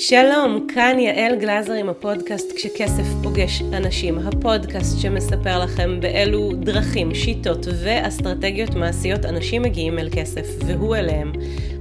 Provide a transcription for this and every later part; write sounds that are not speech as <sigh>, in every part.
שלום, כאן יעל גלזר עם הפודקאסט כשכסף פוגש אנשים. הפודקאסט שמספר לכם באילו דרכים, שיטות ואסטרטגיות מעשיות אנשים מגיעים אל כסף, והוא אליהם.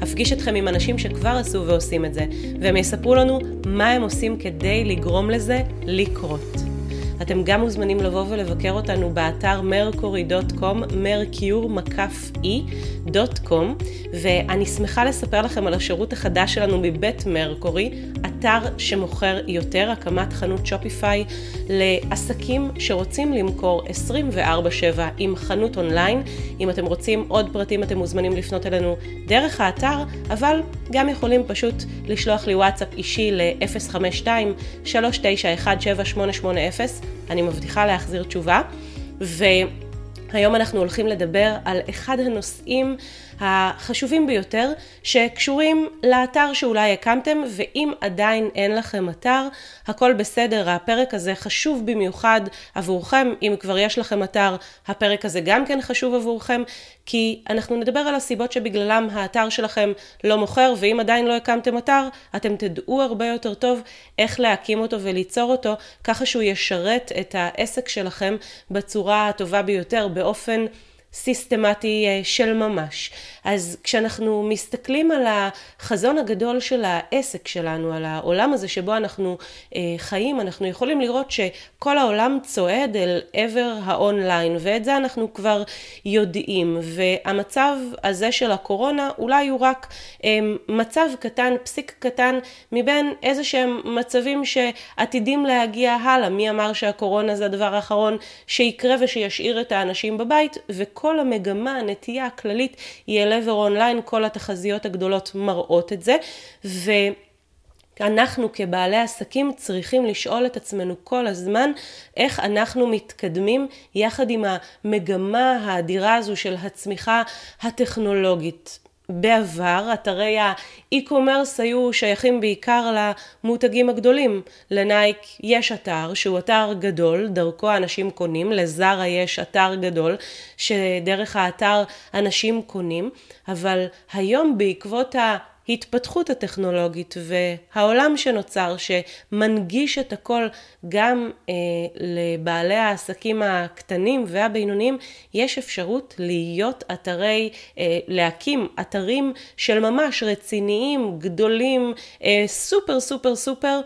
אפגיש אתכם עם אנשים שכבר עשו ועושים את זה, והם יספרו לנו מה הם עושים כדי לגרום לזה לקרות. אתם גם מוזמנים לבוא ולבקר אותנו באתר mercury.com, מרקיור מקף e.com, ואני שמחה לספר לכם על השירות החדש שלנו מבית מרקורי, אתר שמוכר יותר, הקמת חנות שופיפיי לעסקים שרוצים למכור 24/7 עם חנות אונליין. אם אתם רוצים עוד פרטים אתם מוזמנים לפנות אלינו דרך האתר, אבל גם יכולים פשוט לשלוח לי וואטסאפ אישי ל-052-391-7880, אני מבטיחה להחזיר תשובה. והיום אנחנו הולכים לדבר על אחד הנושאים החשובים ביותר שקשורים לאתר שאולי הקמתם ואם עדיין אין לכם אתר הכל בסדר הפרק הזה חשוב במיוחד עבורכם. אם כבר יש לכם אתר הפרק הזה גם כן חשוב עבורכם כי אנחנו נדבר על הסיבות שבגללם האתר שלכם לא מוכר ואם עדיין לא הקמתם אתר אתם תדעו הרבה יותר טוב איך להקים אותו וליצור אותו ככה שהוא ישרת את העסק שלכם בצורה הטובה ביותר באופן סיסטמטי אה, של ממש. אז כשאנחנו מסתכלים על החזון הגדול של העסק שלנו, על העולם הזה שבו אנחנו אה, חיים, אנחנו יכולים לראות שכל העולם צועד אל עבר האונליין, ואת זה אנחנו כבר יודעים. והמצב הזה של הקורונה אולי הוא רק אה, מצב קטן, פסיק קטן, מבין איזה שהם מצבים שעתידים להגיע הלאה. מי אמר שהקורונה זה הדבר האחרון שיקרה ושישאיר את האנשים בבית, וכל המגמה, הנטייה הכללית, היא אל עבר אונליין, כל התחזיות הגדולות מראות את זה, ו... אנחנו כבעלי עסקים צריכים לשאול את עצמנו כל הזמן איך אנחנו מתקדמים יחד עם המגמה האדירה הזו של הצמיחה הטכנולוגית. בעבר אתרי האי-קומרס היו שייכים בעיקר למותגים הגדולים. לנייק יש אתר שהוא אתר גדול, דרכו אנשים קונים, לזרה יש אתר גדול שדרך האתר אנשים קונים, אבל היום בעקבות ה... ההתפתחות הטכנולוגית והעולם שנוצר שמנגיש את הכל גם אה, לבעלי העסקים הקטנים והבינוניים, יש אפשרות להיות אתרי, אה, להקים אתרים של ממש רציניים, גדולים, אה, סופר סופר סופר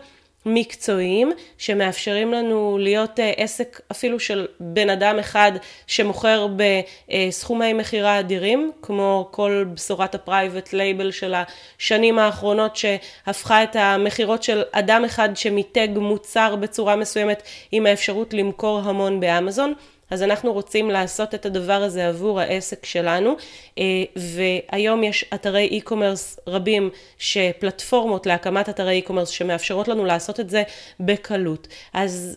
מקצועיים שמאפשרים לנו להיות אה, עסק אפילו של בן אדם אחד שמוכר בסכומי מכירה אדירים, כמו כל בשורת ה private label של השנים האחרונות שהפכה את המכירות של אדם אחד שמיתג מוצר בצורה מסוימת עם האפשרות למכור המון באמזון. אז אנחנו רוצים לעשות את הדבר הזה עבור העסק שלנו, אה, והיום יש אתרי e-commerce רבים, שפלטפורמות להקמת אתרי e-commerce שמאפשרות לנו לעשות את זה בקלות. אז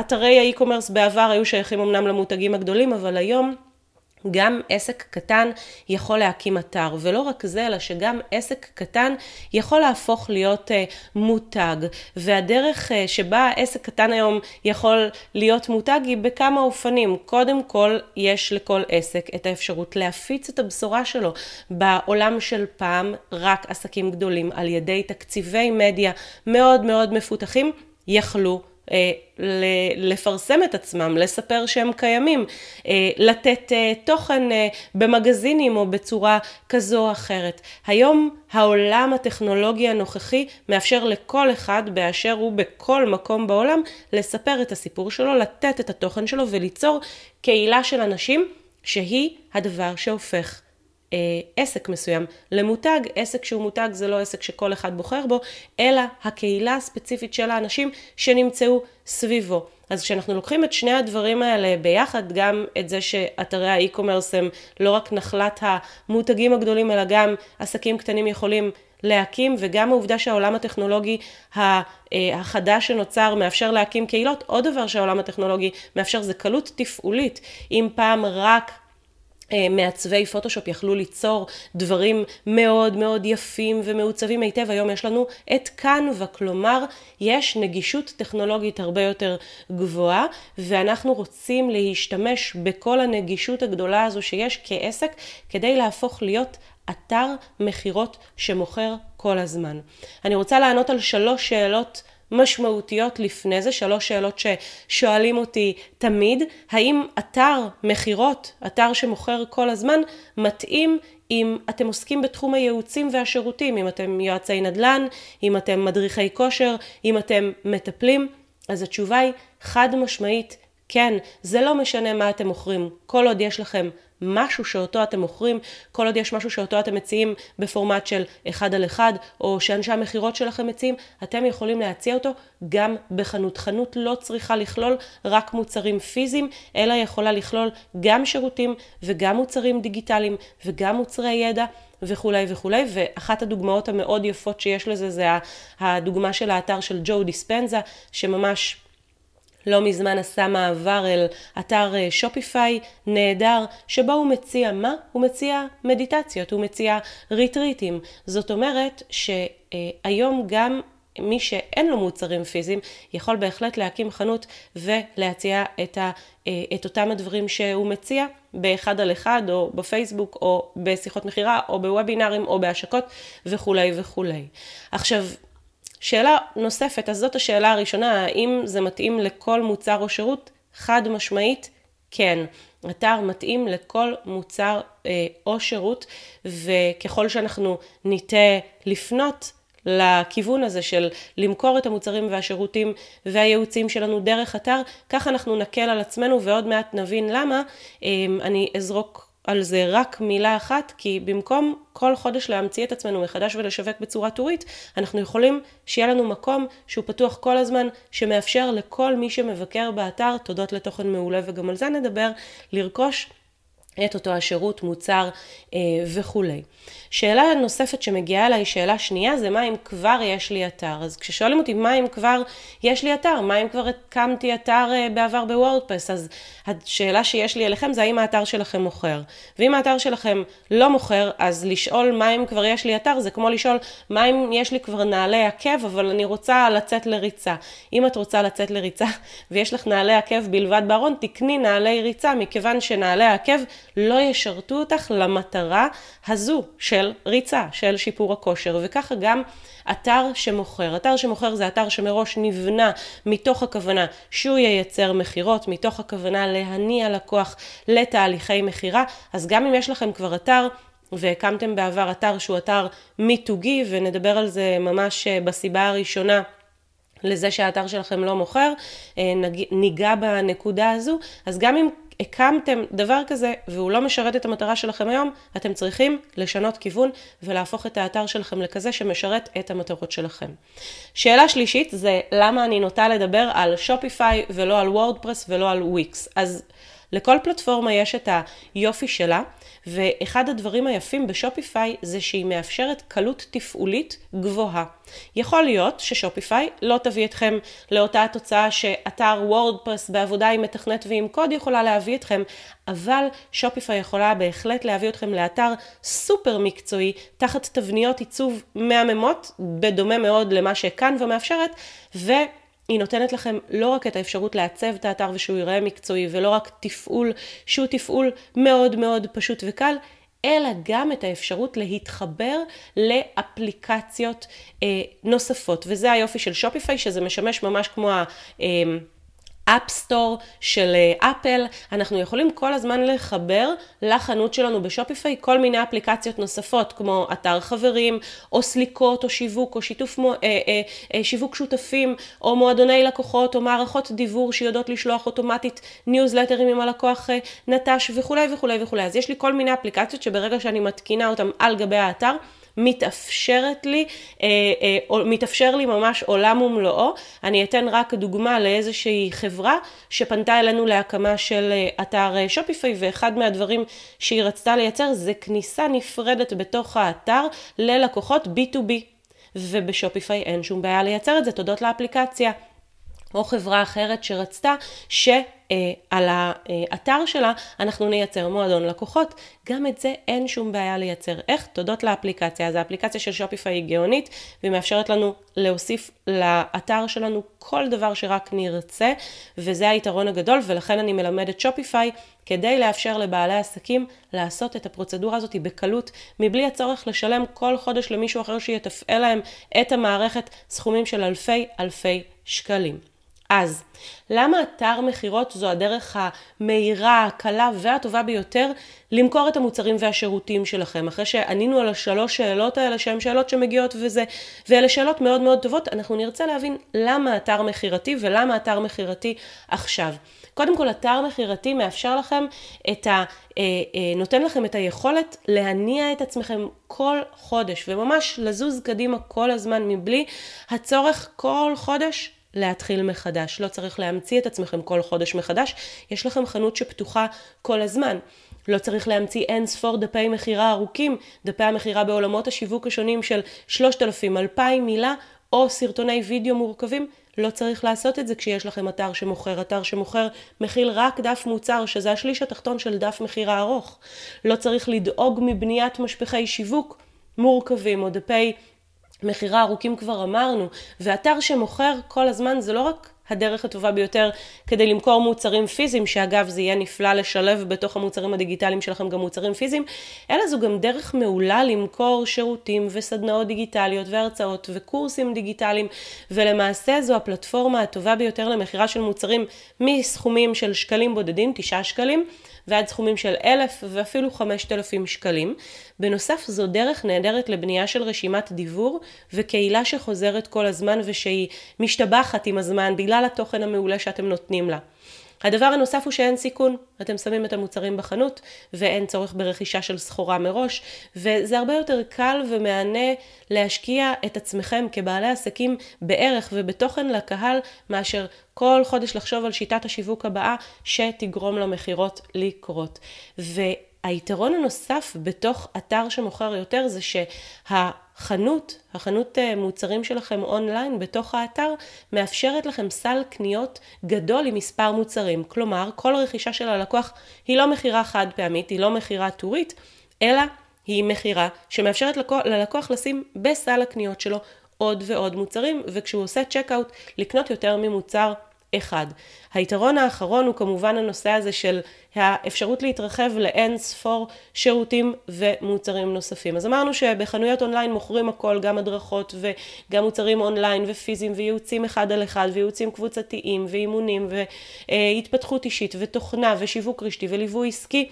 אתרי האי-קומרס בעבר היו שייכים אמנם למותגים הגדולים, אבל היום גם עסק קטן יכול להקים אתר, ולא רק זה, אלא שגם עסק קטן יכול להפוך להיות uh, מותג, והדרך uh, שבה עסק קטן היום יכול להיות מותג היא בכמה אופנים. קודם כל, יש לכל עסק את האפשרות להפיץ את הבשורה שלו. בעולם של פעם, רק עסקים גדולים על ידי תקציבי מדיה מאוד מאוד מפותחים יכלו אה, לפרסם את עצמם, לספר שהם קיימים, אה, לתת אה, תוכן במגזינים או בצורה כזו או אחרת. היום העולם הטכנולוגי הנוכחי מאפשר לכל אחד באשר הוא בכל מקום בעולם לספר את הסיפור שלו, לתת את התוכן שלו וליצור קהילה של אנשים שהיא הדבר שהופך אה, עסק מסוים למותג, עסק שהוא מותג זה לא עסק שכל אחד בוחר בו, אלא הקהילה הספציפית של האנשים שנמצאו סביבו. אז כשאנחנו לוקחים את שני הדברים האלה ביחד, גם את זה שאתרי האי-קומרס הם לא רק נחלת המותגים הגדולים, אלא גם עסקים קטנים יכולים להקים, וגם העובדה שהעולם הטכנולוגי אה, החדש שנוצר מאפשר להקים קהילות, עוד דבר שהעולם הטכנולוגי מאפשר זה קלות תפעולית. אם פעם רק מעצבי פוטושופ יכלו ליצור דברים מאוד מאוד יפים ומעוצבים היטב, היום יש לנו את קנווה, כלומר יש נגישות טכנולוגית הרבה יותר גבוהה ואנחנו רוצים להשתמש בכל הנגישות הגדולה הזו שיש כעסק כדי להפוך להיות אתר מכירות שמוכר כל הזמן. אני רוצה לענות על שלוש שאלות משמעותיות לפני זה, שלוש שאלות ששואלים אותי תמיד, האם אתר מכירות, אתר שמוכר כל הזמן, מתאים אם אתם עוסקים בתחום הייעוצים והשירותים, אם אתם יועצי נדל"ן, אם אתם מדריכי כושר, אם אתם מטפלים, אז התשובה היא חד משמעית כן, זה לא משנה מה אתם מוכרים, כל עוד יש לכם משהו שאותו אתם מוכרים, כל עוד יש משהו שאותו אתם מציעים בפורמט של אחד על אחד, או שאנשי המכירות שלכם מציעים, אתם יכולים להציע אותו גם בחנות. חנות לא צריכה לכלול רק מוצרים פיזיים, אלא יכולה לכלול גם שירותים וגם מוצרים דיגיטליים וגם מוצרי ידע. וכולי וכולי, ואחת הדוגמאות המאוד יפות שיש לזה זה הדוגמה של האתר של ג'ו דיספנזה, שממש לא מזמן עשה מעבר אל אתר אה, שופיפיי נהדר, שבו הוא מציע מה? הוא מציע מדיטציות, הוא מציע ריטריטים. זאת אומרת שהיום גם מי שאין לו מוצרים פיזיים יכול בהחלט להקים חנות ולהציע את, ה, אה, את אותם הדברים שהוא מציע באחד על אחד או בפייסבוק או בשיחות מכירה או בוובינארים או בהשקות וכולי וכולי. עכשיו שאלה נוספת, אז זאת השאלה הראשונה, האם זה מתאים לכל מוצר או שירות? חד משמעית, כן. אתר מתאים לכל מוצר אה, או שירות, וככל שאנחנו ניטה לפנות לכיוון הזה של למכור את המוצרים והשירותים והייעוצים שלנו דרך אתר, כך אנחנו נקל על עצמנו ועוד מעט נבין למה. אה, אני אזרוק על זה רק מילה אחת, כי במקום כל חודש להמציא את עצמנו מחדש ולשווק בצורה טורית, אנחנו יכולים שיהיה לנו מקום שהוא פתוח כל הזמן, שמאפשר לכל מי שמבקר באתר, תודות לתוכן מעולה וגם על זה נדבר, לרכוש את אותו השירות, מוצר אה, וכולי. שאלה נוספת שמגיעה אליי, שאלה שנייה, זה מה אם כבר יש לי אתר. אז כששואלים אותי מה אם כבר יש לי אתר, מה אם כבר הקמתי אתר אה, בעבר בוורדפרס, אז השאלה שיש לי אליכם זה האם האתר שלכם מוכר. ואם האתר שלכם לא מוכר, אז לשאול מה אם כבר יש לי אתר, זה כמו לשאול מה אם יש לי כבר נעלי עקב, אבל אני רוצה לצאת לריצה. אם את רוצה לצאת לריצה <laughs> ויש לך נעלי עקב בלבד בארון, תקני נעלי ריצה, מכיוון שנעלי העקב לא ישרתו אותך למטרה הזו של ריצה, של שיפור הכושר, וככה גם אתר שמוכר. אתר שמוכר זה אתר שמראש נבנה מתוך הכוונה שהוא ייצר מכירות, מתוך הכוונה להניע לקוח לתהליכי מכירה, אז גם אם יש לכם כבר אתר, והקמתם בעבר אתר שהוא אתר מיתוגי, ונדבר על זה ממש אה, בסיבה הראשונה. לזה שהאתר שלכם לא מוכר, אה, ניגע בנקודה הזו, אז גם אם הקמתם דבר כזה והוא לא משרת את המטרה שלכם היום, אתם צריכים לשנות כיוון ולהפוך את האתר שלכם לכזה שמשרת את המטרות שלכם. שאלה שלישית זה למה אני נוטה לדבר על שופיפיי ולא על וורדפרס ולא על וויקס. אז לכל פלטפורמה יש את היופי שלה, ואחד הדברים היפים בשופיפיי זה שהיא מאפשרת קלות תפעולית גבוהה. יכול להיות ששופיפיי לא תביא אתכם לאותה התוצאה שאתר וורדפרס בעבודה עם מתכנת ועם קוד יכולה להביא אתכם, אבל שופיפיי יכולה בהחלט להביא אתכם לאתר סופר מקצועי, תחת תבניות עיצוב מהממות, בדומה מאוד למה שכאן ומאפשרת, ו... היא נותנת לכם לא רק את האפשרות לעצב את האתר ושהוא ייראה מקצועי, ולא רק תפעול שהוא תפעול מאוד מאוד פשוט וקל, אלא גם את האפשרות להתחבר לאפליקציות אה, נוספות. וזה היופי של שופיפיי, שזה משמש ממש כמו ה... אה, אפסטור של אפל, אה, אנחנו יכולים כל הזמן לחבר לחנות שלנו בשופיפיי כל מיני אפליקציות נוספות, כמו אתר חברים, או סליקות, או שיווק, או שיתוף מו, אה, אה, אה, שיווק שותפים, או מועדוני לקוחות, או מערכות דיוור שיודעות לשלוח אוטומטית ניוזלטרים עם הלקוח אה, נטש וכולי וכולי וכולי. אז יש לי כל מיני אפליקציות שברגע שאני מתקינה אותן על גבי האתר, מתאפשרת לי, אה, אה, מתאפשר לי ממש עולם ומלואו. אני אתן רק דוגמה לאיזושהי חברה שפנתה אלינו להקמה של אה, אתר שופיפיי, ואחד מהדברים שהיא רצתה לייצר זה כניסה נפרדת בתוך האתר ללקוחות B2B. ובשופיפיי אין שום בעיה לייצר את זה תודות לאפליקציה. או חברה אחרת שרצתה ש... אה, על האתר שלה אנחנו נייצר מועדון לקוחות. גם את זה אין שום בעיה לייצר. איך? תודות לאפליקציה. אז האפליקציה של שופיפיי היא גאונית, והיא מאפשרת לנו להוסיף לאתר שלנו כל דבר שרק נרצה, וזה היתרון הגדול, ולכן אני מלמדת שופיפיי כדי לאפשר לבעלי עסקים לעשות את הפרוצדורה הזאת בקלות, מבלי הצורך לשלם כל חודש למישהו אחר שיתפעל להם את המערכת סכומים של אלפי אלפי שקלים. אז למה אתר מכירות זו הדרך המהירה, הקלה והטובה ביותר למכור את המוצרים והשירותים שלכם? אחרי שענינו על השלוש שאלות האלה שהן שאלות שמגיעות וזה, ואלה שאלות מאוד מאוד טובות, אנחנו נרצה להבין למה אתר מכירתי ולמה אתר מכירתי עכשיו. קודם כל, אתר מכירתי מאפשר לכם את ה... אה, אה, נותן לכם את היכולת להניע את עצמכם כל חודש, וממש לזוז קדימה כל הזמן מבלי הצורך כל חודש להתחיל מחדש. לא צריך להמציא את עצמכם כל חודש מחדש, יש לכם חנות שפתוחה כל הזמן. לא צריך להמציא אין ספור דפי מכירה ארוכים, דפי המכירה בעולמות השיווק השונים של 3,000, 2,000 מילה, או סרטוני וידאו מורכבים. לא צריך לעשות את זה כשיש לכם אתר שמוכר. אתר שמוכר מכיל רק דף מוצר, שזה השליש התחתון של דף מכירה ארוך. לא צריך לדאוג מבניית משפחי שיווק מורכבים או דפי מכירה ארוכים כבר אמרנו, ואתר שמוכר כל הזמן זה לא רק הדרך הטובה ביותר כדי למכור מוצרים פיזיים, שאגב זה יהיה נפלא לשלב בתוך המוצרים הדיגיטליים שלכם גם מוצרים פיזיים, אלא זו גם דרך מעולה למכור שירותים וסדנאות דיגיטליות והרצאות וקורסים דיגיטליים, ולמעשה זו הפלטפורמה הטובה ביותר למכירה של מוצרים מסכומים של שקלים בודדים, תשעה שקלים, ועד סכומים של אלף ואפילו חמשת אלפים שקלים. בנוסף זו דרך נהדרת לבנייה של רשימת דיבור וקהילה שחוזרת כל הזמן ושהיא משתבחת עם הזמן בגלל התוכן המעולה שאתם נותנים לה. הדבר הנוסף הוא שאין סיכון, אתם שמים את המוצרים בחנות ואין צורך ברכישה של סחורה מראש וזה הרבה יותר קל ומהנה להשקיע את עצמכם כבעלי עסקים בערך ובתוכן לקהל מאשר כל חודש לחשוב על שיטת השיווק הבאה שתגרום למכירות לקרות. והיתרון הנוסף בתוך אתר שמוכר יותר זה שה... חנות, החנות אה, מוצרים שלכם אונליין בתוך האתר, מאפשרת לכם סל קניות גדול עם מספר מוצרים. כלומר, כל רכישה של הלקוח היא לא מכירה חד פעמית, היא לא מכירה טורית, אלא היא מכירה שמאפשרת ללקוח לשים בסל הקניות שלו עוד ועוד מוצרים, וכשהוא עושה checkout, לקנות יותר ממוצר אחד. היתרון האחרון הוא כמובן הנושא הזה של האפשרות להתרחב לאין ספור שירותים ומוצרים נוספים. אז אמרנו שבחנויות אונליין מוכרים הכל, גם הדרכות וגם מוצרים אונליין ופיזיים וייעוצים אחד על אחד וייעוצים קבוצתיים ואימונים והתפתחות אישית ותוכנה ושיווק רשתי וליווי עסקי.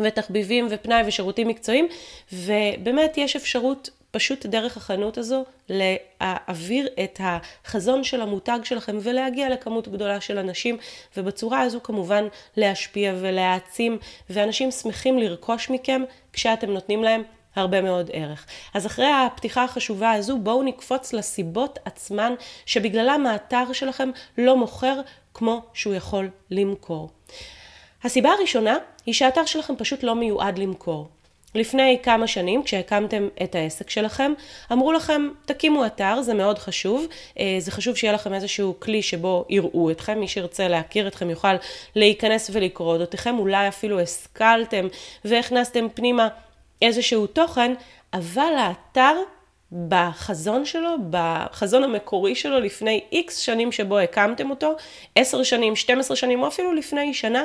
ותחביבים ופנאי ושירותים מקצועיים, ובאמת יש אפשרות פשוט דרך החנות הזו להעביר את החזון של המותג שלכם ולהגיע לכמות גדולה של אנשים ובצורה הזו כמובן להשפיע ולהעצים ואנשים שמחים לרכוש מכם כשאתם נותנים להם הרבה מאוד ערך. אז אחרי הפתיחה החשובה הזו בואו נקפוץ לסיבות עצמן שבגללם האתר שלכם לא מוכר כמו שהוא יכול למכור. הסיבה הראשונה היא שהאתר שלכם פשוט לא מיועד למכור. לפני כמה שנים, כשהקמתם את העסק שלכם, אמרו לכם, תקימו אתר, זה מאוד חשוב. אה, זה חשוב שיהיה לכם איזשהו כלי שבו יראו אתכם, מי שירצה להכיר אתכם יוכל להיכנס ולקרוא אודותיכם, אולי אפילו השכלתם והכנסתם פנימה איזשהו תוכן, אבל האתר בחזון שלו, בחזון המקורי שלו לפני איקס שנים שבו הקמתם אותו, עשר שנים, 12 שנים או אפילו לפני שנה,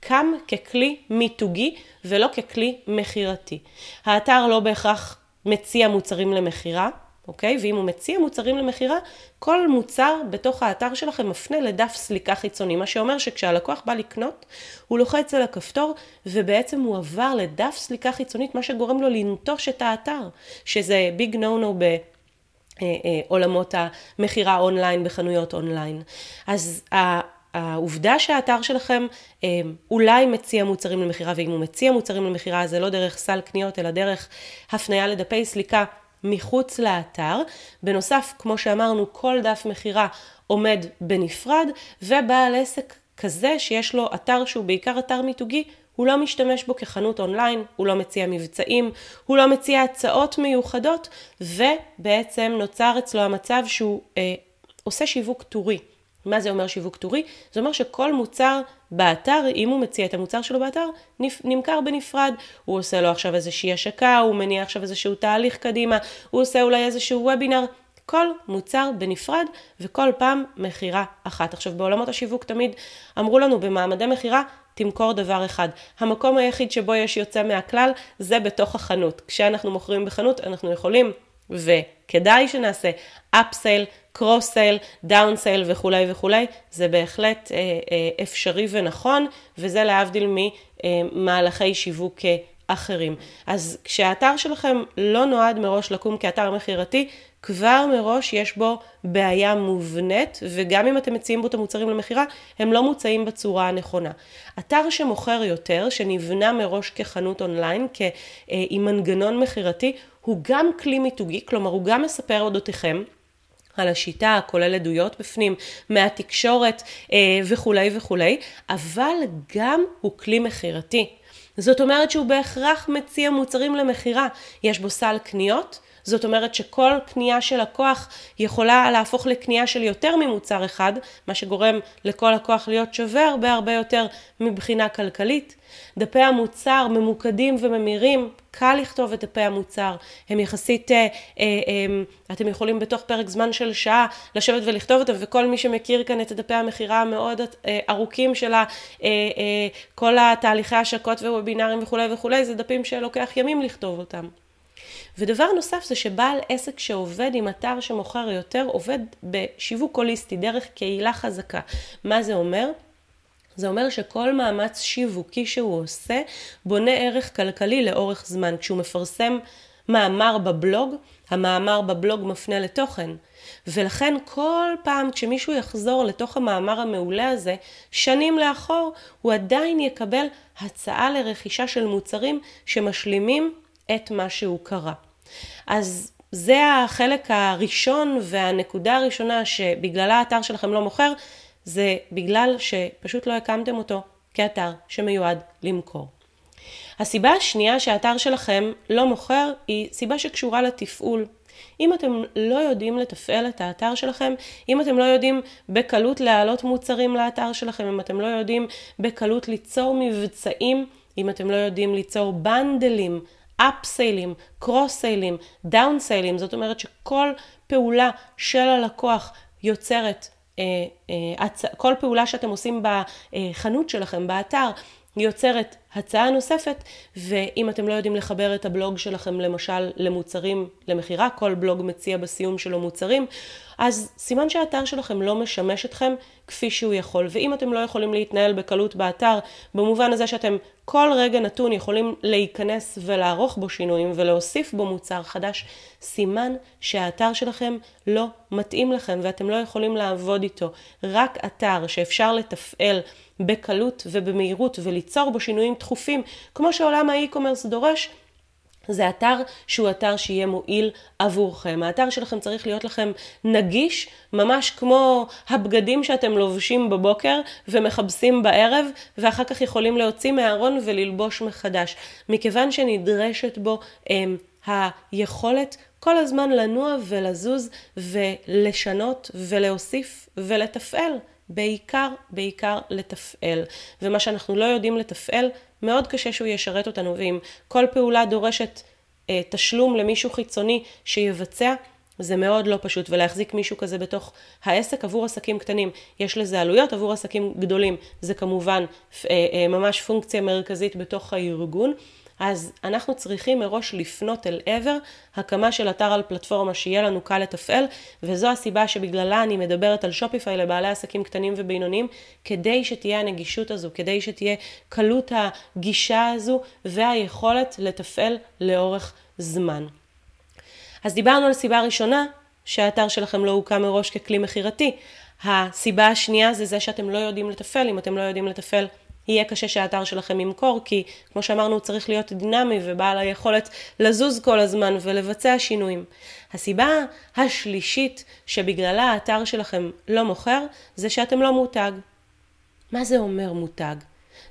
קם ככלי מיתוגי ולא ככלי מכירתי. האתר לא בהכרח מציע מוצרים למכירה, אוקיי? ואם הוא מציע מוצרים למכירה, כל מוצר בתוך האתר שלכם מפנה לדף סליקה חיצוני, מה שאומר שכשהלקוח בא לקנות, הוא לוחץ על הכפתור ובעצם הוא עבר לדף סליקה חיצונית, מה שגורם לו לנטוש את האתר, שזה ביג נו נו ב... עולמות המכירה אונליין בחנויות אונליין. אז העובדה שהאתר שלכם אה, אולי מציע מוצרים למכירה, ואם הוא מציע מוצרים למכירה זה לא דרך סל קניות, אלא דרך הפניה לדפי סליקה מחוץ לאתר. בנוסף, כמו שאמרנו, כל דף מכירה עומד בנפרד, ובעל עסק כזה שיש לו אתר שהוא בעיקר אתר מיתוגי, הוא לא משתמש בו כחנות אונליין, הוא לא מציע מבצעים, הוא לא מציע הצעות מיוחדות, ובעצם נוצר אצלו המצב שהוא אה, עושה שיווק טורי. מה זה אומר שיווק טורי? זה אומר שכל מוצר באתר, אם הוא מציע את המוצר שלו באתר, נמכר בנפרד. הוא עושה לו עכשיו איזושהי השקה, הוא מניע עכשיו איזשהו תהליך קדימה, הוא עושה אולי איזשהו וובינר. כל מוצר בנפרד וכל פעם מכירה אחת. עכשיו בעולמות השיווק תמיד אמרו לנו במעמדי מכירה תמכור דבר אחד. המקום היחיד שבו יש יוצא מהכלל זה בתוך החנות. כשאנחנו מוכרים בחנות אנחנו יכולים וכדאי שנעשה upsell, cross-sell, down-sell וכולי וכולי, זה בהחלט אה, אה, אפשרי ונכון, וזה להבדיל ממהלכי שיווק אחרים. אז כשהאתר שלכם לא נועד מראש לקום כאתר מכירתי, כבר מראש יש בו בעיה מובנית, וגם אם אתם מציעים בו את המוצרים למכירה, הם לא מוצאים בצורה הנכונה. אתר שמוכר יותר, שנבנה מראש כחנות אונליין, כ, אה, עם מנגנון מכירתי, הוא גם כלי מיתוגי, כלומר הוא גם מספר אודותיכם. על השיטה, כולל עדויות בפנים, מהתקשורת אה, וכולי וכולי, אבל גם הוא כלי מכירתי. זאת אומרת שהוא בהכרח מציע מוצרים למכירה. יש בו סל קניות, זאת אומרת שכל קנייה של לקוח יכולה להפוך לקנייה של יותר ממוצר אחד, מה שגורם לכל לקוח להיות שווה הרבה הרבה יותר מבחינה כלכלית. דפי המוצר ממוקדים וממירים, קל לכתוב את דפי המוצר, הם יחסית, אה, אה, אה, אתם יכולים בתוך פרק זמן של שעה לשבת ולכתוב אותם, וכל מי שמכיר כאן את דפי המכירה המאוד אה, ארוכים של אה, אה, כל התהליכי השקות ווובינרים וכולי וכולי, זה דפים שלוקח ימים לכתוב אותם. ודבר נוסף זה שבעל עסק שעובד עם אתר שמוכר יותר, עובד בשיווק הוליסטי, דרך קהילה חזקה. מה זה אומר? זה אומר שכל מאמץ שיווקי שהוא עושה בונה ערך כלכלי לאורך זמן. כשהוא מפרסם מאמר בבלוג, המאמר בבלוג מפנה לתוכן. ולכן כל פעם כשמישהו יחזור לתוך המאמר המעולה הזה, שנים לאחור, הוא עדיין יקבל הצעה לרכישה של מוצרים שמשלימים את מה שהוא קרא. אז זה החלק הראשון והנקודה הראשונה שבגללה האתר שלכם לא מוכר, זה בגלל שפשוט לא הקמתם אותו כאתר שמיועד למכור. הסיבה השנייה שהאתר שלכם לא מוכר היא סיבה שקשורה לתפעול. אם אתם לא יודעים לתפעל את האתר שלכם, אם אתם לא יודעים בקלות להעלות מוצרים לאתר שלכם, אם אתם לא יודעים בקלות ליצור מבצעים, אם אתם לא יודעים ליצור בנדלים אפסיילים, קרוס-סיילים, דאון-סיילים, זאת אומרת שכל פעולה של הלקוח יוצרת, אה, אה, כל פעולה שאתם עושים בחנות שלכם, באתר, יוצרת הצעה נוספת, ואם אתם לא יודעים לחבר את הבלוג שלכם למשל למוצרים למכירה, כל בלוג מציע בסיום שלו מוצרים, אז סימן שהאתר שלכם לא משמש אתכם כפי שהוא יכול. ואם אתם לא יכולים להתנהל בקלות באתר, במובן הזה שאתם כל רגע נתון יכולים להיכנס ולערוך בו שינויים ולהוסיף בו מוצר חדש, סימן שהאתר שלכם לא מתאים לכם ואתם לא יכולים לעבוד איתו. רק אתר שאפשר לתפעל בקלות ובמהירות וליצור בו שינויים תכופים, כמו שעולם האי-קומרס דורש, זה אתר שהוא אתר שיהיה מועיל עבורכם. האתר שלכם צריך להיות לכם נגיש, ממש כמו הבגדים שאתם לובשים בבוקר ומכבסים בערב, ואחר כך יכולים להוציא מהארון וללבוש מחדש. מכיוון שנדרשת בו הם, היכולת כל הזמן לנוע ולזוז ולשנות ולהוסיף ולתפעל. בעיקר, בעיקר לתפעל. ומה שאנחנו לא יודעים לתפעל, מאוד קשה שהוא ישרת אותנו, ואם כל פעולה דורשת אה, תשלום למישהו חיצוני שיבצע, זה מאוד לא פשוט, ולהחזיק מישהו כזה בתוך העסק עבור עסקים קטנים, יש לזה עלויות, עבור עסקים גדולים זה כמובן אה, אה, ממש פונקציה מרכזית בתוך הארגון. אז אנחנו צריכים מראש לפנות אל עבר הקמה של אתר על פלטפורמה שיהיה לנו קל לתפעל, וזו הסיבה שבגללה אני מדברת על שופיפיי לבעלי עסקים קטנים ובינוניים, כדי שתהיה הנגישות הזו, כדי שתהיה קלות הגישה הזו והיכולת לתפעל לאורך זמן. אז דיברנו על סיבה ראשונה, שהאתר שלכם לא הוקם מראש ככלי מכירתי. הסיבה השנייה זה זה שאתם לא יודעים לתפעל, אם אתם לא יודעים לתפעל יהיה קשה שהאתר שלכם ימכור, כי כמו שאמרנו, הוא צריך להיות דינמי ובעל היכולת לזוז כל הזמן ולבצע שינויים. הסיבה השלישית שבגללה האתר שלכם לא מוכר, זה שאתם לא מותג. מה זה אומר מותג?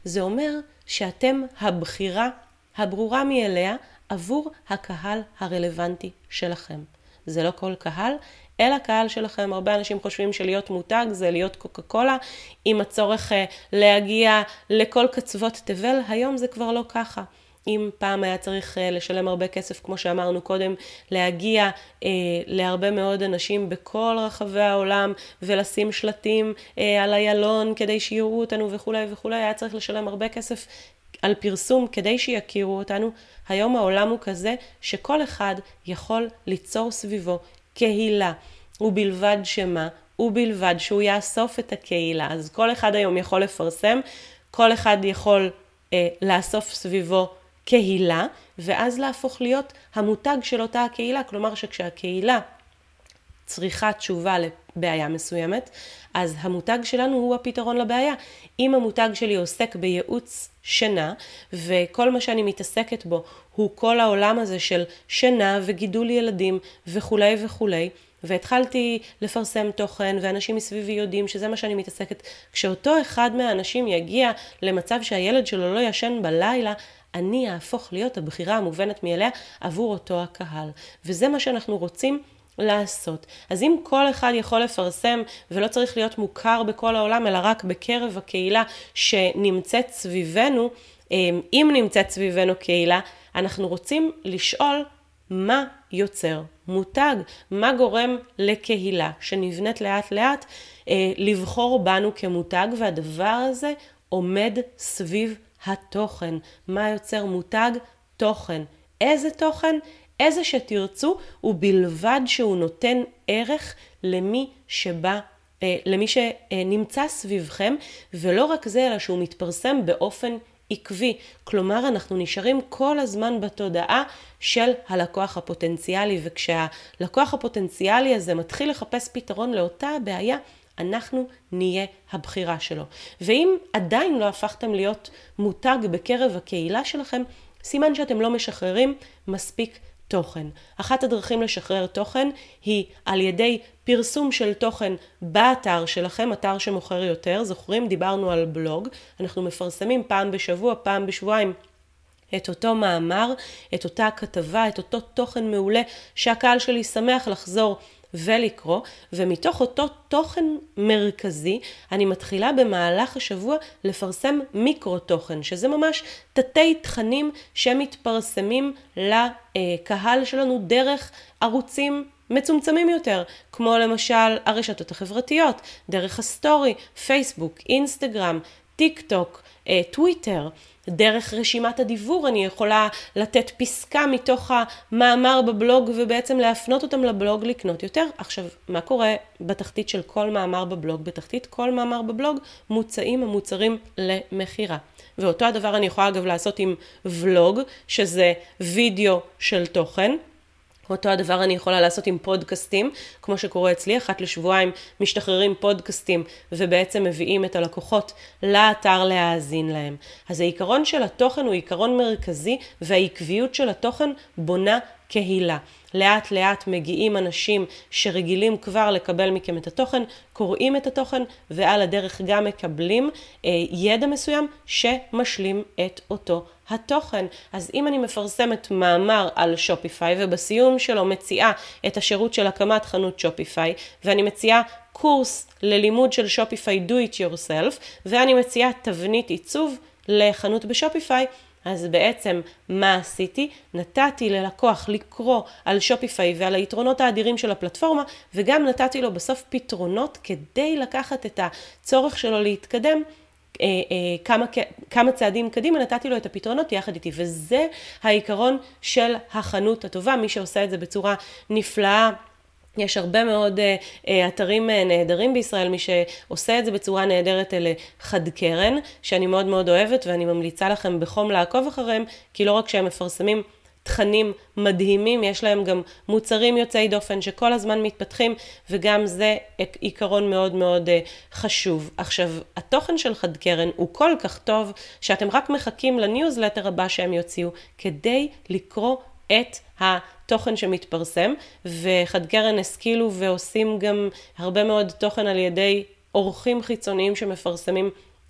זה אומר שאתם הבחירה הברורה מאליה עבור הקהל הרלוונטי שלכם. זה לא כל קהל, אל הקהל שלכם. הרבה אנשים חושבים שלהיות מותג זה להיות קוקה קולה, עם הצורך uh, להגיע לכל קצוות תבל, היום זה כבר לא ככה. אם פעם היה צריך uh, לשלם הרבה כסף, כמו שאמרנו קודם, להגיע uh, להרבה מאוד אנשים בכל רחבי העולם ולשים שלטים uh, על איילון כדי שיראו אותנו וכולי וכולי, היה צריך לשלם הרבה כסף על פרסום כדי שיכירו אותנו. היום העולם הוא כזה שכל אחד יכול ליצור סביבו קהילה, ובלבד שמה? ובלבד שהוא יאסוף את הקהילה. אז כל אחד היום יכול לפרסם, כל אחד יכול אה, לאסוף סביבו קהילה, ואז להפוך להיות המותג של אותה הקהילה. כלומר שכשהקהילה צריכה תשובה לבעיה מסוימת, אז המותג שלנו הוא הפתרון לבעיה. אם המותג שלי עוסק בייעוץ שינה, וכל מה שאני מתעסקת בו הוא כל העולם הזה של שינה וגידול ילדים וכולי וכולי, והתחלתי לפרסם תוכן, ואנשים מסביבי יודעים שזה מה שאני מתעסקת. כשאותו אחד מהאנשים יגיע למצב שהילד שלו לא ישן בלילה, אני אהפוך להיות הבחירה המובנת מאליה עבור אותו הקהל. וזה מה שאנחנו רוצים לעשות. אז אם כל אחד יכול לפרסם ולא צריך להיות מוכר בכל העולם, אלא רק בקרב הקהילה שנמצאת סביבנו, אמ, אם נמצאת סביבנו קהילה, אנחנו רוצים לשאול מה יוצר מותג, מה גורם לקהילה שנבנית לאט לאט אה, לבחור בנו כמותג, והדבר הזה עומד סביב התוכן. מה יוצר מותג? תוכן. איזה תוכן? איזה שתרצו, ובלבד שהוא נותן ערך למי שבא, אה, למי שנמצא סביבכם, ולא רק זה, אלא שהוא מתפרסם באופן עקבי. כלומר, אנחנו נשארים כל הזמן בתודעה של הלקוח הפוטנציאלי, וכשהלקוח הפוטנציאלי הזה מתחיל לחפש פתרון לאותה הבעיה, אנחנו נהיה הבחירה שלו. ואם עדיין לא הפכתם להיות מותג בקרב הקהילה שלכם, סימן שאתם לא משחררים מספיק תוכן. אחת הדרכים לשחרר תוכן היא על ידי פרסום של תוכן באתר שלכם, אתר שמוכר יותר. זוכרים? דיברנו על בלוג. אנחנו מפרסמים פעם בשבוע, פעם בשבועיים. את אותו מאמר, את אותה כתבה, את אותו תוכן מעולה שהקהל שלי שמח לחזור ולקרוא, ומתוך אותו תוכן מרכזי, אני מתחילה במהלך השבוע לפרסם מיקרו תוכן, שזה ממש תתי תכנים שמתפרסמים לקהל שלנו דרך ערוצים מצומצמים יותר, כמו למשל הרשתות החברתיות, דרך הסטורי, פייסבוק, אינסטגרם, טיק טוק, אה, טוויטר. דרך רשימת הדיוור אני יכולה לתת פסקה מתוך המאמר בבלוג ובעצם להפנות אותם לבלוג לקנות יותר. עכשיו, מה קורה בתחתית של כל מאמר בבלוג? בתחתית כל מאמר בבלוג מוצעים המוצרים למכירה. ואותו הדבר אני יכולה אגב לעשות עם ולוג, שזה וידאו של תוכן. אותו הדבר אני יכולה לעשות עם פודקאסטים, כמו שקורה אצלי, אחת לשבועיים משתחררים פודקאסטים ובעצם מביאים את הלקוחות לאתר להאזין להם. אז העיקרון של התוכן הוא עיקרון מרכזי והעקביות של התוכן בונה קהילה. לאט לאט מגיעים אנשים שרגילים כבר לקבל מכם את התוכן, קוראים את התוכן ועל הדרך גם מקבלים אה, ידע מסוים שמשלים את אותו התוכן. אז אם אני מפרסמת מאמר על שופיפיי ובסיום שלו מציעה את השירות של הקמת חנות שופיפיי ואני מציעה קורס ללימוד של שופיפיי do it yourself ואני מציעה תבנית עיצוב לחנות בשופיפיי, אז בעצם מה עשיתי? נתתי ללקוח לקרוא על שופיפיי ועל היתרונות האדירים של הפלטפורמה, וגם נתתי לו בסוף פתרונות כדי לקחת את הצורך שלו להתקדם. אה, אה, כמה, כמה צעדים קדימה נתתי לו את הפתרונות יחד איתי וזה העיקרון של החנות הטובה מי שעושה את זה בצורה נפלאה יש הרבה מאוד אה, אתרים אה, נהדרים בישראל, מי שעושה את זה בצורה נהדרת אלה חד קרן, שאני מאוד מאוד אוהבת ואני ממליצה לכם בחום לעקוב אחריהם, כי לא רק שהם מפרסמים תכנים מדהימים, יש להם גם מוצרים יוצאי דופן שכל הזמן מתפתחים, וגם זה עיקרון מאוד מאוד חשוב. עכשיו, התוכן של חד קרן הוא כל כך טוב, שאתם רק מחכים לניוזלטר הבא שהם יוציאו, כדי לקרוא את התוכן שמתפרסם, וחד קרן השכילו ועושים גם הרבה מאוד תוכן על ידי אורחים חיצוניים שמפרסמים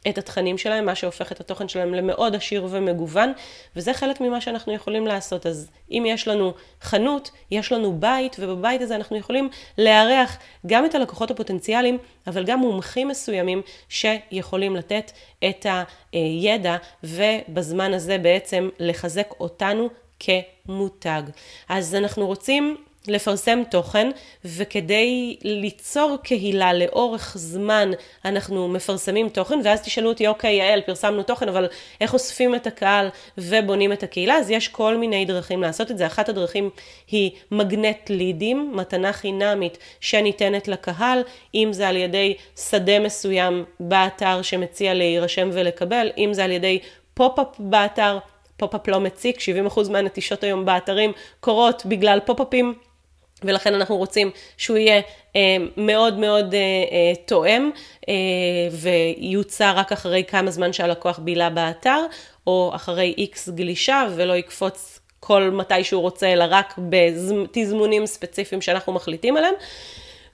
את התכנים שלהם, מה שהופך את התוכן שלהם למאוד עשיר ומגוון, וזה חלק ממה שאנחנו יכולים לעשות. אז אם יש לנו חנות, יש לנו בית, ובבית הזה אנחנו יכולים לארח גם את הלקוחות הפוטנציאליים, אבל גם מומחים מסוימים שיכולים לתת את הידע, ובזמן הזה בעצם לחזק אותנו כמותג. אז אנחנו רוצים לפרסם תוכן, וכדי ליצור קהילה לאורך זמן אנחנו מפרסמים תוכן, ואז תשאלו אותי, אוקיי, יעל, פרסמנו תוכן, אבל איך אוספים את הקהל ובונים את הקהילה? אז יש כל מיני דרכים לעשות את זה. אחת הדרכים היא מגנט לידים, מתנה חינמית שניתנת לקהל, אם זה על ידי שדה מסוים באתר שמציע להירשם ולקבל, אם זה על ידי pop-up באתר. pop-up לא מציק, 70% מהנטישות היום באתרים קורות בגלל pop-up ים ולכן אנחנו רוצים שהוא יהיה אה, מאוד מאוד אה, אה, תואם אה, ויוצא רק אחרי כמה זמן שהלקוח בילה באתר, או אחרי איקס גלישה ולא יקפוץ כל מתי שהוא רוצה, אלא רק בתזמונים ספציפיים שאנחנו מחליטים עליהם.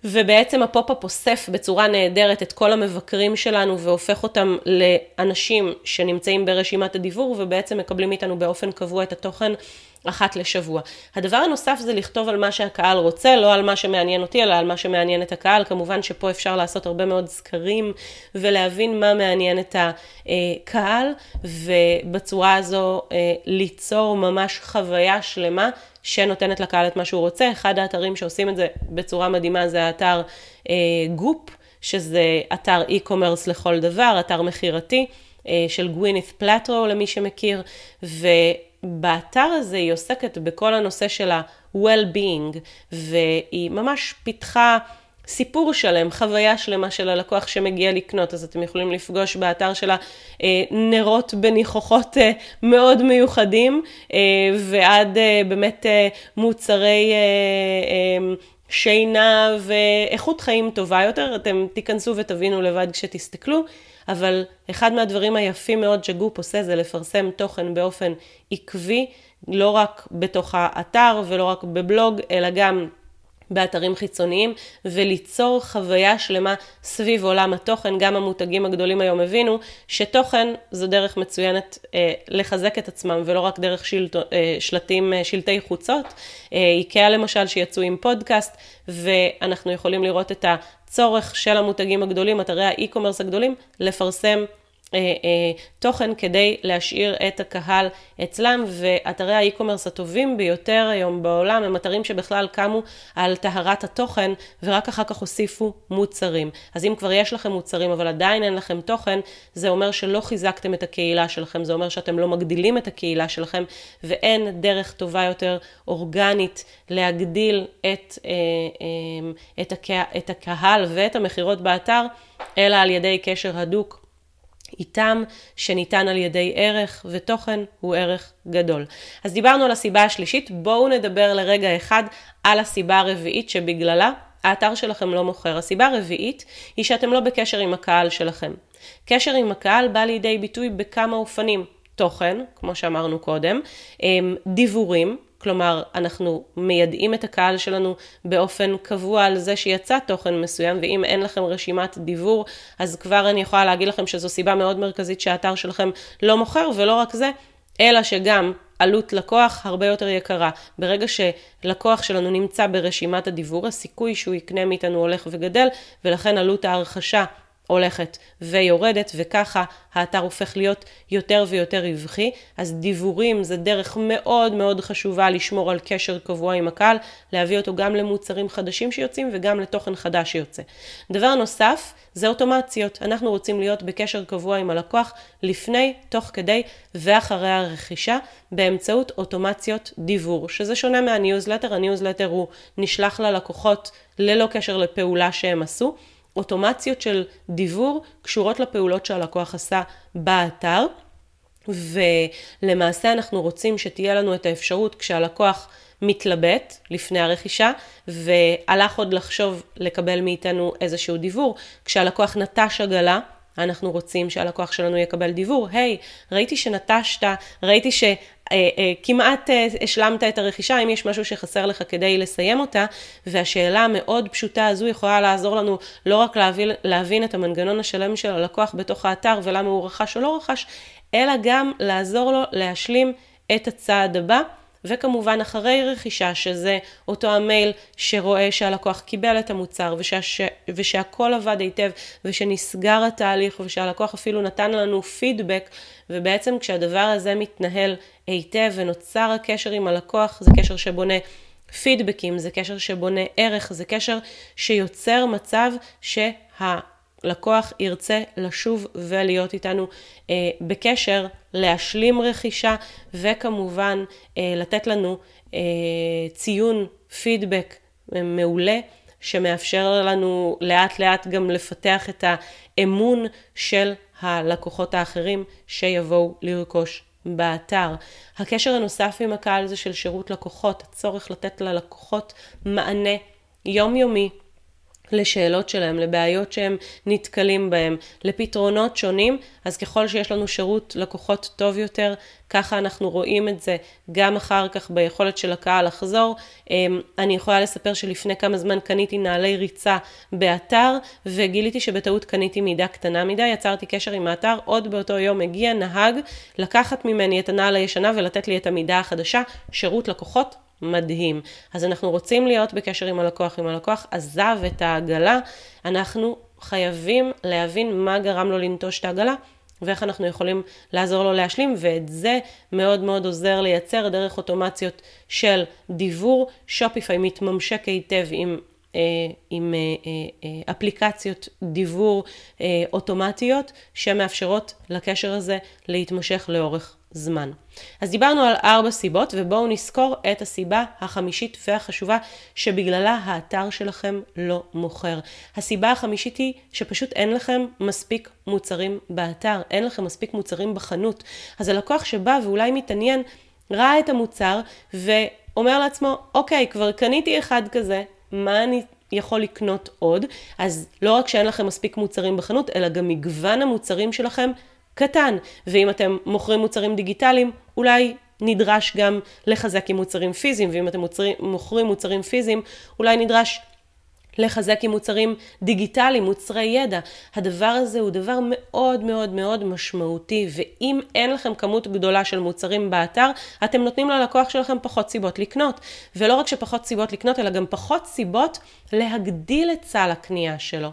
ובעצם ה pop-up אוסף בצורה נהדרת את כל המבקרים שלנו והופך אותם לאנשים שנמצאים ברשימת הדיוור ובעצם מקבלים מאיתנו באופן קבוע את התוכן אחת לשבוע. הדבר הנוסף זה לכתוב על מה שהקהל רוצה, לא על מה שמעניין אותי, אלא על מה שמעניין את הקהל. כמובן שפה אפשר לעשות הרבה מאוד סקרים ולהבין מה מעניין את הקהל, ובצורה הזו אה, ליצור ממש חוויה שלמה שנותנת לקהל את מה שהוא רוצה. אחד האתרים שעושים את זה בצורה מדהימה זה האתר אה, גופ, שזה אתר e-commerce לכל דבר, אתר מכירתי. אה, של גווינית פלטרו למי שמכיר, ו... באתר הזה היא עוסקת בכל הנושא של ה-well-being, והיא ממש פיתחה סיפור שלם, חוויה שלמה של הלקוח שמגיע לקנות, אז אתם יכולים לפגוש באתר שלה אה, נרות בניחוחות אה, מאוד מיוחדים, אה, ועד באמת מוצרי... שינה ואיכות חיים טובה יותר, אתם תיכנסו ותבינו לבד כשתסתכלו. אבל אחד מהדברים היפים מאוד שגופ עושה זה לפרסם תוכן באופן עקבי, לא רק בתוך האתר ולא רק בבלוג, אלא גם באתרים חיצוניים, וליצור חוויה שלמה סביב עולם התוכן. גם המותגים הגדולים היום הבינו שתוכן זו דרך מצוינת אה, לחזק את עצמם, ולא רק דרך שלט, אה, שלטים, אה, שלטי חוצות. אה, איקאה למשל, שיצאו עם פודקאסט, ואנחנו יכולים לראות את הצורך של המותגים הגדולים, אתרי האי-קומרס הגדולים, לפרסם תוכן כדי להשאיר את הקהל אצלם, ואתרי האי-קומרס הטובים ביותר היום בעולם הם אתרים שבכלל קמו על טהרת התוכן, ורק אחר כך הוסיפו מוצרים. אז אם כבר יש לכם מוצרים אבל עדיין אין לכם תוכן, זה אומר שלא חיזקתם את הקהילה שלכם, זה אומר שאתם לא מגדילים את הקהילה שלכם, ואין דרך טובה יותר אורגנית להגדיל את, אה, את, הקה, את הקהל ואת המכירות באתר, אלא על ידי קשר הדוק איתם, שניתן על ידי ערך, ותוכן הוא ערך גדול. אז דיברנו על הסיבה השלישית, בואו נדבר לרגע אחד על הסיבה הרביעית שבגללה האתר שלכם לא מוכר. הסיבה הרביעית היא שאתם לא בקשר עם הקהל שלכם. קשר עם הקהל בא לידי ביטוי בכמה אופנים. תוכן, כמו שאמרנו קודם, אמ, דיבורים, כלומר, אנחנו מיידעים את הקהל שלנו באופן קבוע על זה שיצא תוכן מסוים, ואם אין לכם רשימת דיבור, אז כבר אני יכולה להגיד לכם שזו סיבה מאוד מרכזית שהאתר שלכם לא מוכר, ולא רק זה, אלא שגם עלות לקוח הרבה יותר יקרה. ברגע שלקוח שלנו נמצא ברשימת הדיבור, הסיכוי שהוא יקנה מאיתנו הולך וגדל, ולכן עלות ההרכשה הולכת ויורדת, וככה האתר הופך להיות יותר ויותר רווחי. אז דיבורים זה דרך מאוד מאוד חשובה לשמור על קשר קבוע עם הקהל, להביא אותו גם למוצרים חדשים שיוצאים וגם לתוכן חדש שיוצא. דבר נוסף זה אוטומציות. אנחנו רוצים להיות בקשר קבוע עם הלקוח לפני, תוך כדי ואחרי הרכישה באמצעות אוטומציות דיוור, שזה שונה מהניוזלטר. הניוזלטר הוא נשלח ללקוחות ללא קשר לפעולה שהם עשו. אוטומציות של דיוור קשורות לפעולות שהלקוח עשה באתר, ולמעשה אנחנו רוצים שתהיה לנו את האפשרות כשהלקוח מתלבט לפני הרכישה, והלך עוד לחשוב לקבל מאיתנו איזשהו דיוור, כשהלקוח נטש עגלה, אנחנו רוצים שהלקוח שלנו יקבל דיבור, היי, hey, ראיתי שנטשת, ראיתי ש... אה, אה, כמעט אה, השלמת את הרכישה, אם יש משהו שחסר לך כדי לסיים אותה, והשאלה המאוד פשוטה הזו יכולה לעזור לנו לא רק להבין, להבין את המנגנון השלם של הלקוח בתוך האתר ולמה הוא רכש או לא רכש, אלא גם לעזור לו להשלים את הצעד הבא. וכמובן אחרי רכישה, שזה אותו המייל שרואה שהלקוח קיבל את המוצר ושה, ושהכל עבד היטב ושנסגר התהליך ושהלקוח אפילו נתן לנו פידבק, ובעצם כשהדבר הזה מתנהל היטב ונוצר הקשר עם הלקוח, זה קשר שבונה פידבקים, זה קשר שבונה ערך, זה קשר שיוצר מצב שה... לקוח ירצה לשוב ולהיות איתנו אה, בקשר, להשלים רכישה וכמובן אה, לתת לנו אה, ציון, פידבק אה, מעולה. שמאפשר לנו לאט לאט גם לפתח את האמון של הלקוחות האחרים שיבואו לרכוש באתר. הקשר הנוסף עם הקהל זה של שירות לקוחות, הצורך לתת ללקוחות מענה יומיומי לשאלות שלהם, לבעיות שהם נתקלים בהם, לפתרונות שונים, אז ככל שיש לנו שירות לקוחות טוב יותר, ככה אנחנו רואים את זה גם אחר כך ביכולת של הקהל לחזור. אמ, אני יכולה לספר שלפני כמה זמן קניתי נעלי ריצה באתר, וגיליתי שבטעות קניתי מידה קטנה מדי, יצרתי קשר עם האתר, עוד באותו יום הגיע נהג לקחת ממני את הנעל הישנה ולתת לי את המידה החדשה, שירות לקוחות מדהים. אז אנחנו רוצים להיות בקשר עם הלקוח. אם הלקוח עזב את העגלה, אנחנו חייבים להבין מה גרם לו לנטוש את העגלה. ואיך אנחנו יכולים לעזור לו להשלים, ואת זה מאוד מאוד עוזר לייצר דרך אוטומציות של דיבור. שופיפיי מתממשק היטב עם, אה, עם אה, אה, אפליקציות דיבור אוטומטיות שמאפשרות לקשר הזה להתמשך לאורך זמן. אז דיברנו על ארבע סיבות ובואו נזכור את הסיבה החמישית והחשובה שבגללה האתר שלכם לא מוכר. הסיבה החמישית היא שפשוט אין לכם מספיק מוצרים באתר, אין לכם מספיק מוצרים בחנות. אז הלקוח שבא ואולי מתעניין, ראה את המוצר ואומר לעצמו, אוקיי, כבר קניתי אחד כזה, מה אני יכול לקנות עוד? אז לא רק שאין לכם מספיק מוצרים בחנות, אלא גם מגוון המוצרים שלכם קטן, ואם אתם מוכרים מוצרים דיגיטליים, אולי נדרש גם לחזק עם מוצרים פיזיים, ואם אתם מוצרים, מוכרים מוצרים פיזיים, אולי נדרש לחזק עם מוצרים דיגיטליים, מוצרי ידע. הדבר הזה הוא דבר מאוד מאוד מאוד משמעותי, ואם אין לכם כמות גדולה של מוצרים באתר, אתם נותנים ללקוח שלכם פחות סיבות לקנות. ולא רק שפחות סיבות לקנות, אלא גם פחות סיבות להגדיל את סל הקנייה שלו.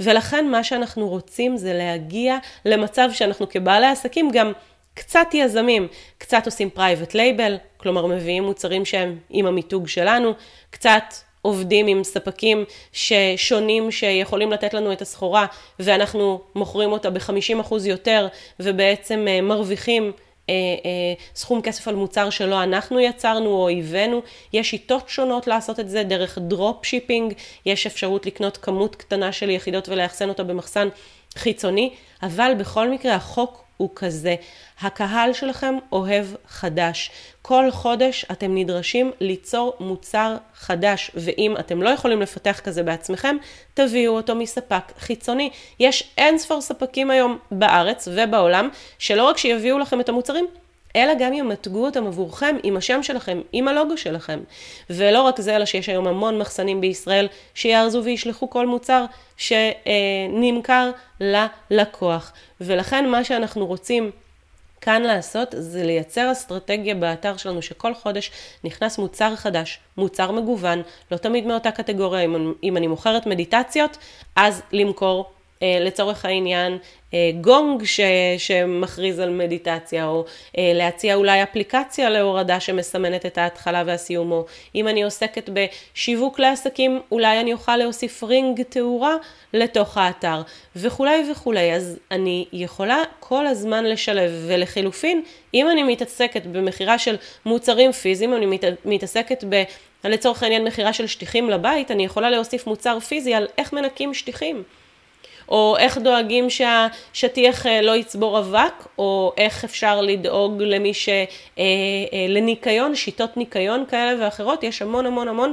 ולכן מה שאנחנו רוצים זה להגיע למצב שאנחנו כבעלי עסקים גם קצת יזמים, קצת עושים private label, כלומר מביאים מוצרים שהם עם המיתוג שלנו, קצת עובדים עם ספקים ששונים שיכולים לתת לנו את הסחורה ואנחנו מוכרים אותה ב-50% יותר ובעצם אה, מרוויחים אה, אה, סכום כסף על מוצר שלא אנחנו יצרנו או הבאנו. יש שיטות שונות לעשות את זה דרך drop shipping, יש אפשרות לקנות כמות קטנה של יחידות ולאחסן אותה במחסן חיצוני, אבל בכל מקרה החוק הוא כזה. הקהל שלכם אוהב חדש. כל חודש אתם נדרשים ליצור מוצר חדש, ואם אתם לא יכולים לפתח כזה בעצמכם, תביאו אותו מספק חיצוני. יש אין ספור ספקים היום בארץ ובעולם, שלא רק שיביאו לכם את המוצרים, אלא גם ימתגו אותם עבורכם עם השם שלכם, עם הלוגו שלכם. ולא רק זה, אלא שיש היום המון מחסנים בישראל שיארזו וישלחו כל מוצר שנמכר ללקוח. ולכן מה שאנחנו רוצים כאן לעשות זה לייצר אסטרטגיה באתר שלנו שכל חודש נכנס מוצר חדש, מוצר מגוון, לא תמיד מאותה קטגוריה, אם, אני מוכרת מדיטציות, אז למכור לצורך העניין אה, גונג ש, שמכריז על מדיטציה, או אה, להציע אולי אפליקציה להורדה שמסמנת את ההתחלה והסיום, או אם אני עוסקת בשיווק לעסקים, אולי אני אוכל להוסיף רינג תאורה לתוך האתר, וכולי וכולי. אז אני יכולה כל הזמן לשלב, ולחילופין, אם אני מתעסקת במכירה של מוצרים פיזיים, אני מת, מתעסקת ב... לצורך העניין מכירה של שטיחים לבית, אני יכולה להוסיף מוצר פיזי על איך מנקים שטיחים. או איך דואגים שהשטיח אה, לא יצבור אבק, או איך אפשר לדאוג למי ש... אה, אה, לניקיון, שיטות ניקיון כאלה ואחרות, יש המון המון המון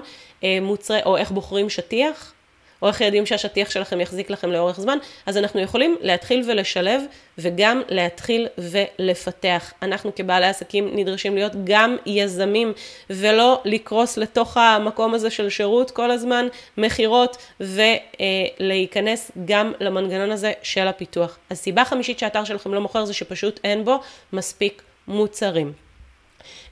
מוצרי, או איך בוחרים שטיח, או איך יודעים שהשטיח שלכם יחזיק לכם לאורך זמן, אז אנחנו יכולים להתחיל ולשלב וגם להתחיל ולפתח. אנחנו כבעלי עסקים נדרשים להיות גם יזמים ולא לקרוס לתוך המקום הזה של שירות כל הזמן, מכירות ולהיכנס גם למנגנון הזה של הפיתוח. אז סיבה חמישית שהאתר שלכם לא מוכר זה שפשוט אין בו מספיק מוצרים.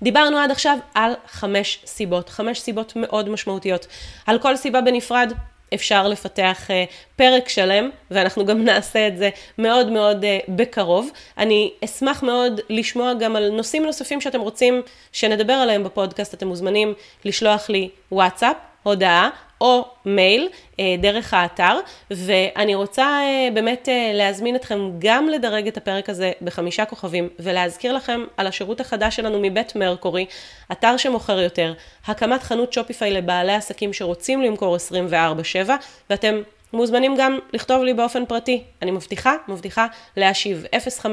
דיברנו עד עכשיו על חמש סיבות, חמש סיבות מאוד משמעותיות. על כל סיבה בנפרד אפשר לפתח uh, פרק שלם, ואנחנו גם <laughs> נעשה את זה מאוד מאוד uh, בקרוב. אני אשמח מאוד לשמוע גם על נושאים נוספים שאתם רוצים שנדבר עליהם בפודקאסט. אתם מוזמנים לשלוח לי וואטסאפ, הודעה, או מייל אה, דרך האתר, ואני רוצה אה, באמת אה, להזמין אתכם גם לדרג את הפרק הזה בחמישה כוכבים, ולהזכיר לכם על השירות החדש שלנו מבית מרקורי, אתר שמוכר יותר, הקמת חנות שופיפיי לבעלי עסקים שרוצים למכור 24/7, ואתם מוזמנים גם לכתוב לי באופן פרטי. אני מבטיחה, מבטיחה להשיב 05239-17880.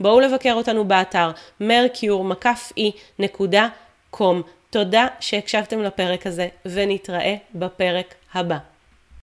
בואו לבקר אותנו באתר mercure.com. תודה שהקשבתם לפרק הזה, ונתראה בפרק הבא.